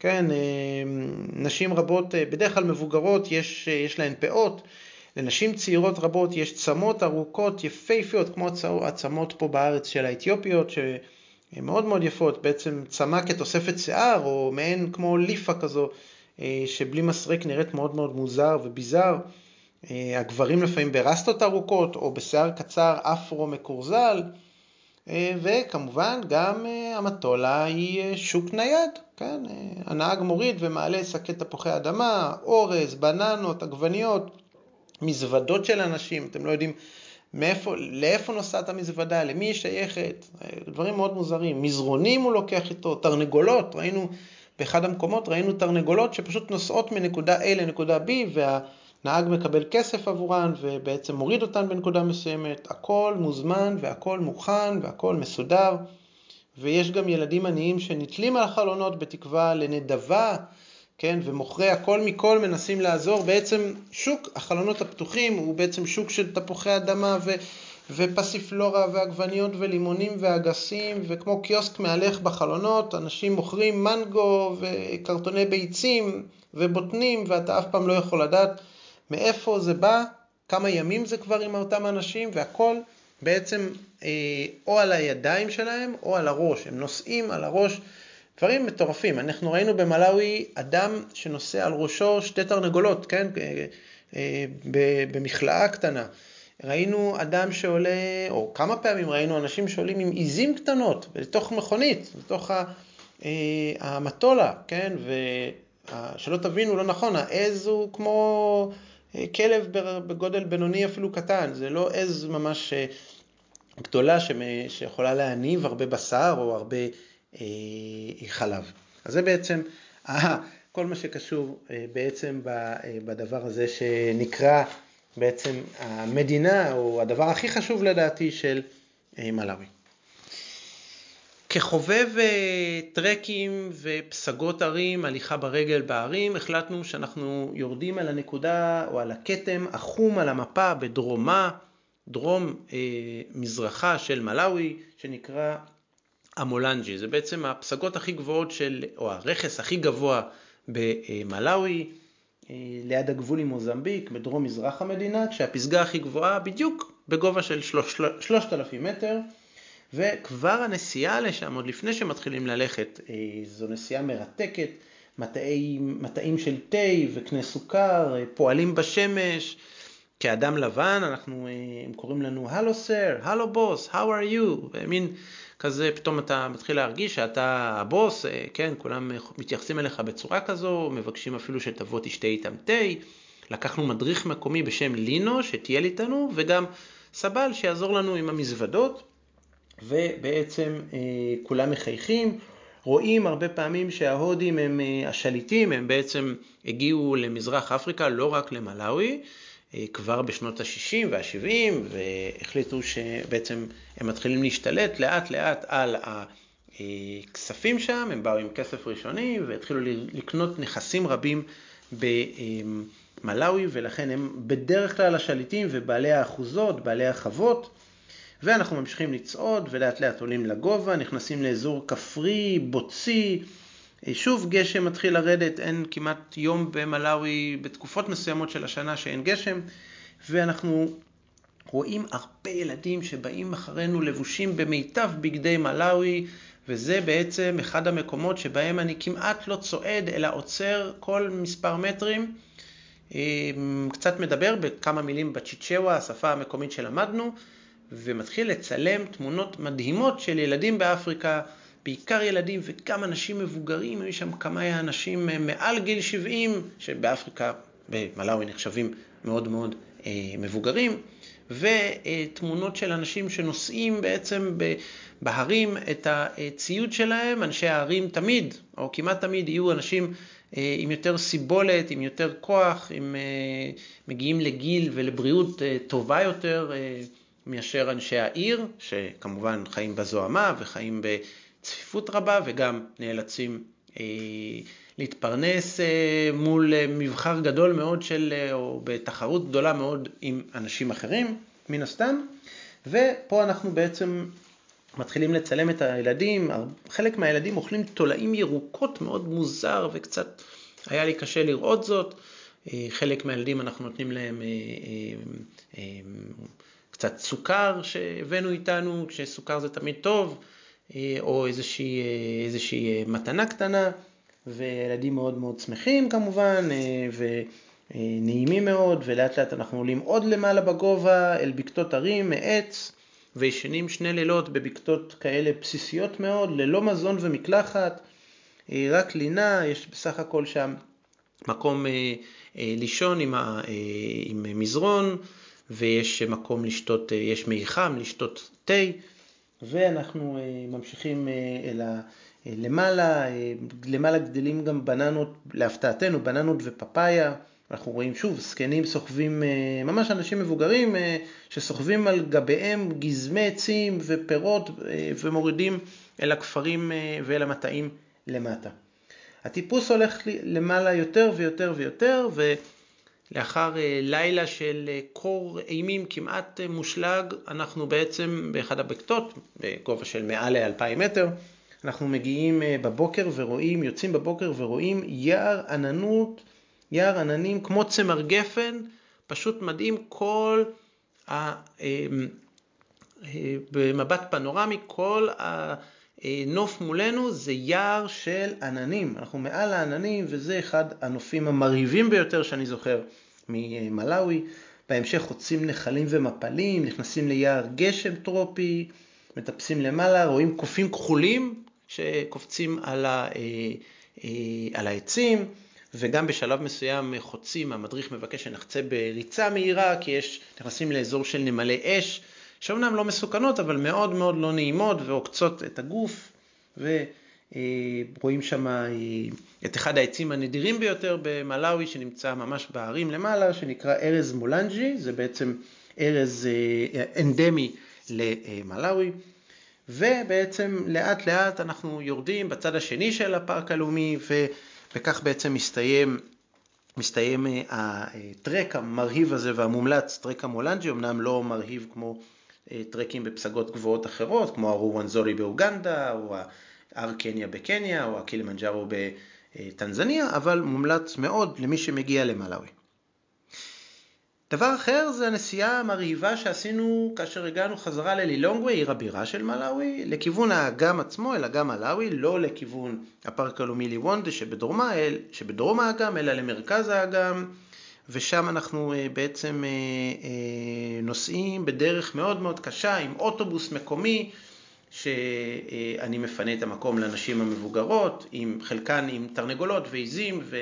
כן, אה, נשים רבות, בדרך כלל מבוגרות, יש, יש להן פאות, לנשים צעירות רבות יש צמות ארוכות יפהפיות, כמו הצמות פה בארץ של האתיופיות, שהן מאוד מאוד יפות, בעצם צמה כתוספת שיער, או מעין כמו ליפה כזו, אה, שבלי מסרק נראית מאוד מאוד מוזר וביזר. אה, הגברים לפעמים ברסטות ארוכות, או בשיער קצר אפרו מקורזל. אה, וכמובן גם המטולה היא שוק נייד, כן? הנהג מוריד ומעלה שקי תפוחי אדמה, אורז, בננות, עגבניות, מזוודות של אנשים, אתם לא יודעים מאיפה, לאיפה נוסעת המזוודה, למי היא שייכת, דברים מאוד מוזרים. מזרונים הוא לוקח איתו, תרנגולות, ראינו באחד המקומות, ראינו תרנגולות שפשוט נוסעות מנקודה A לנקודה B והנהג מקבל כסף עבורן ובעצם מוריד אותן בנקודה מסוימת. הכל מוזמן והכל מוכן והכל מסודר. ויש גם ילדים עניים שנתלים על החלונות בתקווה לנדבה כן, ומוכרי הכל מכל מנסים לעזור, בעצם שוק החלונות הפתוחים הוא בעצם שוק של תפוחי אדמה ו, ופסיפלורה ועגבניות ולימונים ואגסים, וכמו קיוסק מהלך בחלונות, אנשים מוכרים מנגו וקרטוני ביצים ובוטנים, ואתה אף פעם לא יכול לדעת מאיפה זה בא, כמה ימים זה כבר עם אותם אנשים, והכל בעצם אה, או על הידיים שלהם או על הראש, הם נושאים על הראש דברים מטורפים. אנחנו ראינו במלאווי אדם שנושא על ראשו שתי תרנגולות, כן? אה, אה, במכלאה קטנה. ראינו אדם שעולה, או כמה פעמים ראינו אנשים שעולים עם עיזים קטנות לתוך מכונית, לתוך אה, המטולה, כן? ושלא תבינו לא נכון, העז הוא כמו כלב בגודל בינוני אפילו קטן, זה לא עז ממש גדולה שיכולה להניב הרבה בשר או הרבה אה, חלב. אז זה בעצם כל מה שקשור אה, בעצם אה, בדבר הזה שנקרא בעצם המדינה, או הדבר הכי חשוב לדעתי של מלאווי. כחובב טרקים ופסגות ערים, הליכה ברגל בערים, החלטנו שאנחנו יורדים על הנקודה או על הכתם החום על המפה בדרומה, דרום אה, מזרחה של מלאווי, שנקרא המולנג'י, זה בעצם הפסגות הכי גבוהות של, או הרכס הכי גבוה במלאווי, אה, ליד הגבול עם מוזמביק, בדרום מזרח המדינה, כשהפסגה הכי גבוהה בדיוק בגובה של 3,000 מטר, וכבר הנסיעה לשם, עוד לפני שמתחילים ללכת, אה, זו נסיעה מרתקת, מטעים, מטעים של תה וקנה סוכר, אה, פועלים בשמש, כאדם לבן, אנחנו, הם קוראים לנו הלו סר, הלו בוס, how are you, מין כזה פתאום אתה מתחיל להרגיש שאתה הבוס, אה, כן, כולם מתייחסים אליך בצורה כזו, מבקשים אפילו שתבוא תשתה איתם תה. לקחנו מדריך מקומי בשם לינו שטייל איתנו, וגם סבל שיעזור לנו עם המזוודות, ובעצם אה, כולם מחייכים. רואים הרבה פעמים שההודים הם אה, השליטים, הם בעצם הגיעו למזרח אפריקה, לא רק למלאווי, כבר בשנות ה-60 וה-70 והחליטו שבעצם הם מתחילים להשתלט לאט לאט על הכספים שם, הם באו עם כסף ראשוני והתחילו לקנות נכסים רבים במלאווי ולכן הם בדרך כלל השליטים ובעלי האחוזות, בעלי החוות ואנחנו ממשיכים לצעוד ולאט לאט עולים לגובה, נכנסים לאזור כפרי, בוצי, שוב גשם מתחיל לרדת, אין כמעט יום במלאווי בתקופות מסוימות של השנה שאין גשם, ואנחנו רואים הרבה ילדים שבאים אחרינו לבושים במיטב בגדי מלאווי, וזה בעצם אחד המקומות שבהם אני כמעט לא צועד, אלא עוצר כל מספר מטרים. קצת מדבר בכמה מילים בצ'יצ'אווה, השפה המקומית שלמדנו, ומתחיל לצלם תמונות מדהימות של ילדים באפריקה, בעיקר ילדים וגם אנשים מבוגרים, היו שם כמה אנשים מעל גיל 70, שבאפריקה, במלאווי נחשבים מאוד מאוד אה, מבוגרים, ותמונות של אנשים שנושאים בעצם בהרים את הציוד שלהם, אנשי ההרים תמיד, או כמעט תמיד יהיו אנשים אה, עם יותר סיבולת, עם יותר כוח, עם, אה, מגיעים לגיל ולבריאות טובה יותר מאשר אנשי העיר, שכמובן חיים בזוהמה וחיים בצפיפות רבה וגם נאלצים להתפרנס אה, מול אה, מבחר גדול מאוד של, אה, או בתחרות גדולה מאוד עם אנשים אחרים, מן הסתם. ופה אנחנו בעצם מתחילים לצלם את הילדים, חלק מהילדים אוכלים תולעים ירוקות מאוד מוזר וקצת היה לי קשה לראות זאת. חלק מהילדים אנחנו נותנים להם קצת סוכר שהבאנו איתנו, כשסוכר זה תמיד טוב, או איזושהי, איזושהי מתנה קטנה. וילדים מאוד מאוד שמחים כמובן, אה, ונעימים מאוד, ולאט לאט אנחנו עולים עוד למעלה בגובה אל בקתות הרים מעץ, וישנים שני לילות בבקתות כאלה בסיסיות מאוד, ללא מזון ומקלחת, אה, רק לינה, יש בסך הכל שם מקום אה, לישון עם, ה, עם מזרון, ויש מקום לשתות, יש מי חם, לשתות תה, ואנחנו ממשיכים אל ה... למעלה, למעלה גדלים גם בננות, להפתעתנו, בננות ופפאיה. אנחנו רואים שוב זקנים סוחבים, ממש אנשים מבוגרים שסוחבים על גביהם גזמי עצים ופירות ומורידים אל הכפרים ואל המטעים למטה. הטיפוס הולך למעלה יותר ויותר ויותר ולאחר לילה של קור אימים כמעט מושלג אנחנו בעצם באחד הבקתות בגובה של מעל ל-2,000 מטר אנחנו מגיעים אה, בבוקר ורואים, יוצאים בבוקר ורואים יער עננות, יער עננים כמו צמר גפן, פשוט מדהים כל, ה, אה, אה, במבט פנורמי, כל הנוף מולנו זה יער של עננים, אנחנו מעל העננים וזה אחד הנופים המרהיבים ביותר שאני זוכר ממלאווי. בהמשך חוצים נחלים ומפלים, נכנסים ליער גשם טרופי, מטפסים למעלה, רואים קופים כחולים שקופצים על, ה, אה, אה, על העצים, וגם בשלב מסוים חוצים, המדריך מבקש שנחצה בריצה מהירה, כי יש, נכנסים לאזור של נמלי אש, שאומנם לא מסוכנות, אבל מאוד מאוד לא נעימות ועוקצות את הגוף, ורואים שם אה, את אחד העצים הנדירים ביותר במלאווי, שנמצא ממש בהרים למעלה, שנקרא ארז מולנג'י, זה בעצם ארז אנדמי למלאווי. ובעצם לאט לאט אנחנו יורדים בצד השני של הפארק הלאומי וכך בעצם מסתיים, מסתיים אה, הטרק המרהיב הזה והמומלץ, טרק המולנג'י, אמנם לא מרהיב כמו אה, טרקים בפסגות גבוהות אחרות, כמו הרואנזורי באוגנדה, או ההר קניה בקניה, או הקילימנג'ארו בטנזניה, אבל מומלץ מאוד למי שמגיע למלאווי. דבר אחר זה הנסיעה המרהיבה שעשינו כאשר הגענו חזרה ללילונגווי, עיר הבירה של מלאווי, לכיוון האגם עצמו, אל אגם מלאווי, לא לכיוון הפארק הלאומי ליוונדה שבדרומה, שבדרום האגם, אלא למרכז האגם, ושם אנחנו אה, בעצם אה, אה, נוסעים בדרך מאוד מאוד קשה עם אוטובוס מקומי, שאני מפנה את המקום לנשים המבוגרות, עם חלקן עם תרנגולות ועיזים ו...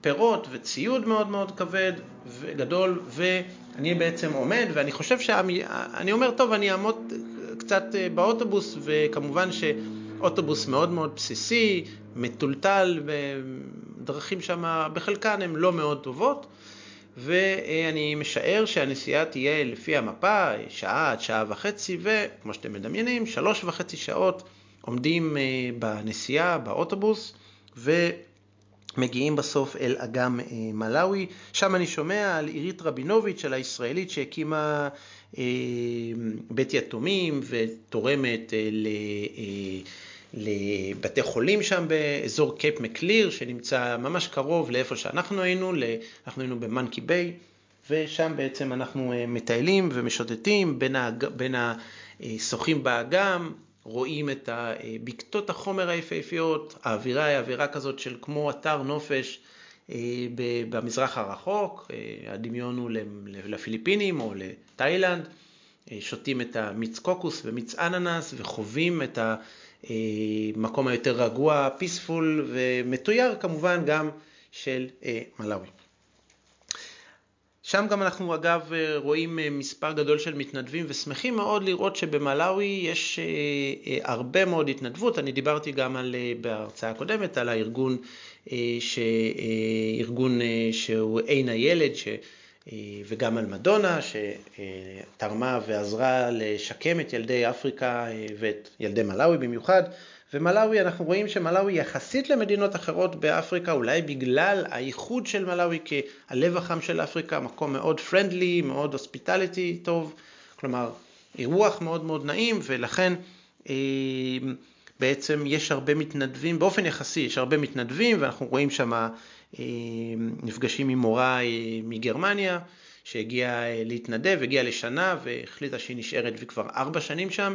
פירות וציוד מאוד מאוד כבד וגדול, ואני בעצם עומד, ואני חושב שאני אומר, טוב, אני אעמוד קצת באוטובוס, וכמובן שאוטובוס מאוד מאוד בסיסי, מטולטל, ודרכים שם בחלקן הן לא מאוד טובות, ואני משער שהנסיעה תהיה לפי המפה, שעה עד שעה וחצי, וכמו שאתם מדמיינים, שלוש וחצי שעות עומדים אה, בנסיעה, באוטובוס, ו... מגיעים בסוף אל אגם אה, מלאווי, שם אני שומע על עירית רבינוביץ', על הישראלית שהקימה אה, בית יתומים ותורמת אה, לבתי חולים שם באזור Cape Maclear, שנמצא ממש קרוב לאיפה שאנחנו היינו, אנחנו היינו ב Monkey Bay, ושם בעצם אנחנו מטיילים ומשוטטים בין השוחים באגם, רואים את בקתות החומר היפהפיות, האווירה היא אווירה כזאת של כמו אתר נופש אה, במזרח הרחוק, אה, הדמיון הוא לפיליפינים או לתאילנד, שותים את המיץ קוקוס ומיץ אננס וחווים את המקום היותר רגוע, פיספול ומתויר כמובן גם של מלאווי. שם גם אנחנו אגב רואים מספר גדול של מתנדבים ושמחים מאוד לראות שבמלאווי יש הרבה מאוד התנדבות. אני דיברתי גם על, בהרצאה הקודמת על הארגון, ש, ארגון שהוא עין הילד, ש, וגם על מדונה שתרמה ועזרה לשקם את ילדי אפריקה ואת ילדי מלאווי במיוחד. ומלאווי, אנחנו רואים שמלאווי יחסית למדינות אחרות באפריקה, אולי בגלל הייחוד של מלאווי כהלב החם של אפריקה, מקום מאוד פרנדלי, מאוד הוספיטליטי טוב, כלומר אירוח מאוד מאוד נעים, ולכן אה, בעצם יש הרבה מתנדבים, באופן יחסי יש הרבה מתנדבים, ואנחנו רואים שם אה, נפגשים עם מורה אה, מגרמניה, שהגיעה להתנדב, הגיעה לשנה והחליטה שהיא נשארת וכבר ארבע שנים שם.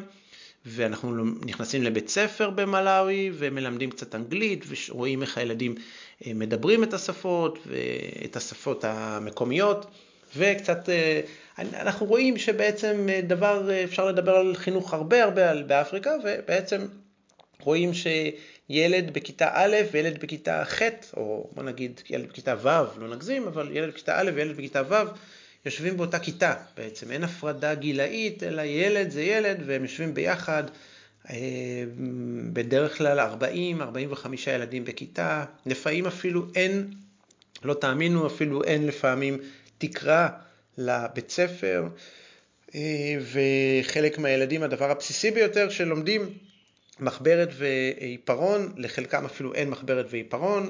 ואנחנו נכנסים לבית ספר במלאווי ומלמדים קצת אנגלית ורואים איך הילדים אה, מדברים את השפות ואת השפות המקומיות וקצת, אה, אנחנו רואים שבעצם אה, דבר, אפשר לדבר על חינוך הרבה הרבה באפריקה ובעצם רואים שילד בכיתה א' וילד בכיתה ח', או בוא נגיד ילד בכיתה ו', לא נגזים, אבל ילד בכיתה א' וילד בכיתה ו', יושבים באותה כיתה בעצם, אין הפרדה גילאית, אלא ילד זה ילד והם יושבים ביחד, אה, בדרך כלל 40-45 ילדים בכיתה, לפעמים אפילו אין, לא תאמינו, אפילו אין לפעמים תקרה לבית ספר, אה, וחלק מהילדים, הדבר הבסיסי ביותר שלומדים מחברת ועיפרון, לחלקם אפילו אין מחברת ועיפרון,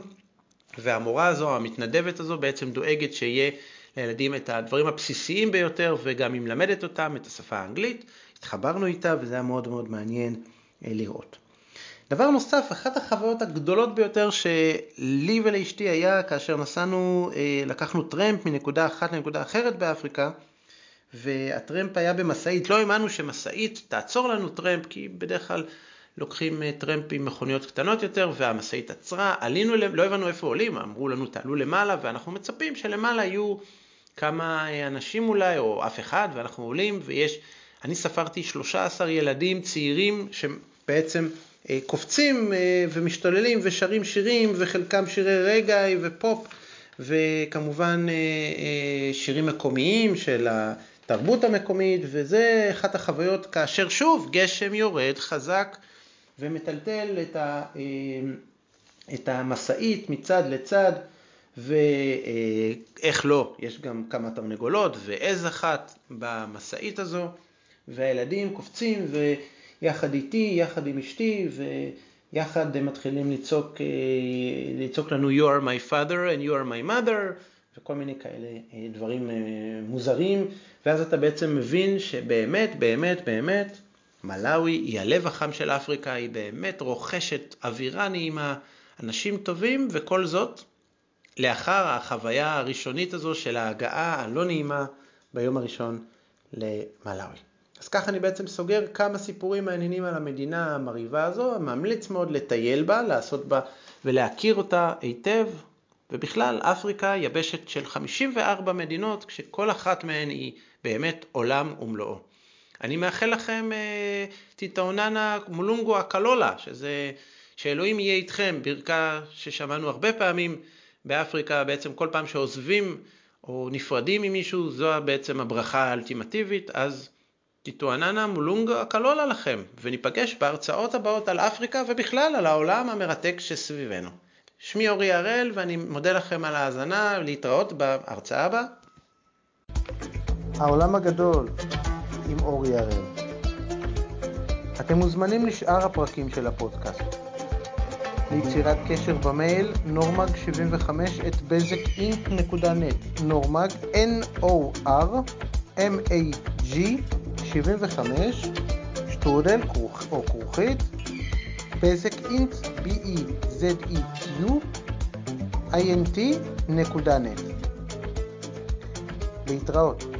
והמורה הזו, המתנדבת הזו, בעצם דואגת שיהיה לילדים את הדברים הבסיסיים ביותר וגם היא מלמדת אותם את השפה האנגלית. התחברנו איתה וזה היה מאוד מאוד מעניין אה, לראות. דבר נוסף, אחת החוויות הגדולות ביותר שלי ולאשתי היה כאשר נסענו, אה, לקחנו טרמפ מנקודה אחת לנקודה אחרת באפריקה והטרמפ היה במשאית, לא האמנו שמשאית תעצור לנו טרמפ כי בדרך כלל לוקחים אה, טרמפ עם מכוניות קטנות יותר והמשאית עצרה, עלינו, לא הבנו איפה עולים, אמרו לנו תעלו למעלה ואנחנו מצפים שלמעלה יהיו כמה אנשים אולי, או אף אחד, ואנחנו עולים, ויש, אני ספרתי 13 ילדים צעירים שבעצם אה, קופצים אה, ומשתוללים ושרים שירים, וחלקם שירי רגעי ופופ, וכמובן אה, שירים מקומיים של התרבות המקומית, וזה אחת החוויות כאשר שוב גשם יורד חזק ומטלטל את, ה, את המשאית מצד לצד. ואיך לא, יש גם כמה תרנגולות ועז אחת במשאית הזו, והילדים קופצים ויחד איתי, יחד עם אשתי, ויחד הם מתחילים לצעוק, אה, לצעוק לנו You are my father and you are my mother, וכל מיני כאלה אה, דברים אה, מוזרים, ואז אתה בעצם מבין שבאמת, באמת, באמת, מלאווי היא הלב החם של אפריקה, היא באמת רוכשת אווירה נעימה, אנשים טובים, וכל זאת לאחר החוויה הראשונית הזו של ההגעה הלא נעימה ביום הראשון למלאווי. אז ככה אני בעצם סוגר כמה סיפורים מעניינים על המדינה המרהיבה הזו, ממליץ מאוד לטייל בה, לעשות בה ולהכיר אותה היטב, ובכלל אפריקה יבשת של 54 מדינות, כשכל אחת מהן היא באמת עולם ומלואו. אני מאחל לכם אה, טיטאוננה מולונגו הקלולה, שזה, שאלוהים יהיה איתכם, ברכת ששמענו הרבה פעמים באפריקה בעצם כל פעם שעוזבים או נפרדים ממישהו, זו בעצם הברכה האלטימטיבית, אז תתואננה מולונגה קלולה לכם, וניפגש בהרצאות הבאות על אפריקה ובכלל על העולם המרתק שסביבנו. שמי אורי הראל ואני מודה לכם על ההאזנה, להתראות בהרצאה הבאה. העולם הגדול עם אורי הראל. אתם מוזמנים לשאר הפרקים של הפודקאסט. ליצירת קשר במייל normag75 את בזק.net נורמג N-O-R-M-A-G 75 שטרודל או כרוכית בזק אינט B-E-Z-E-Q int נקודה נט להתראות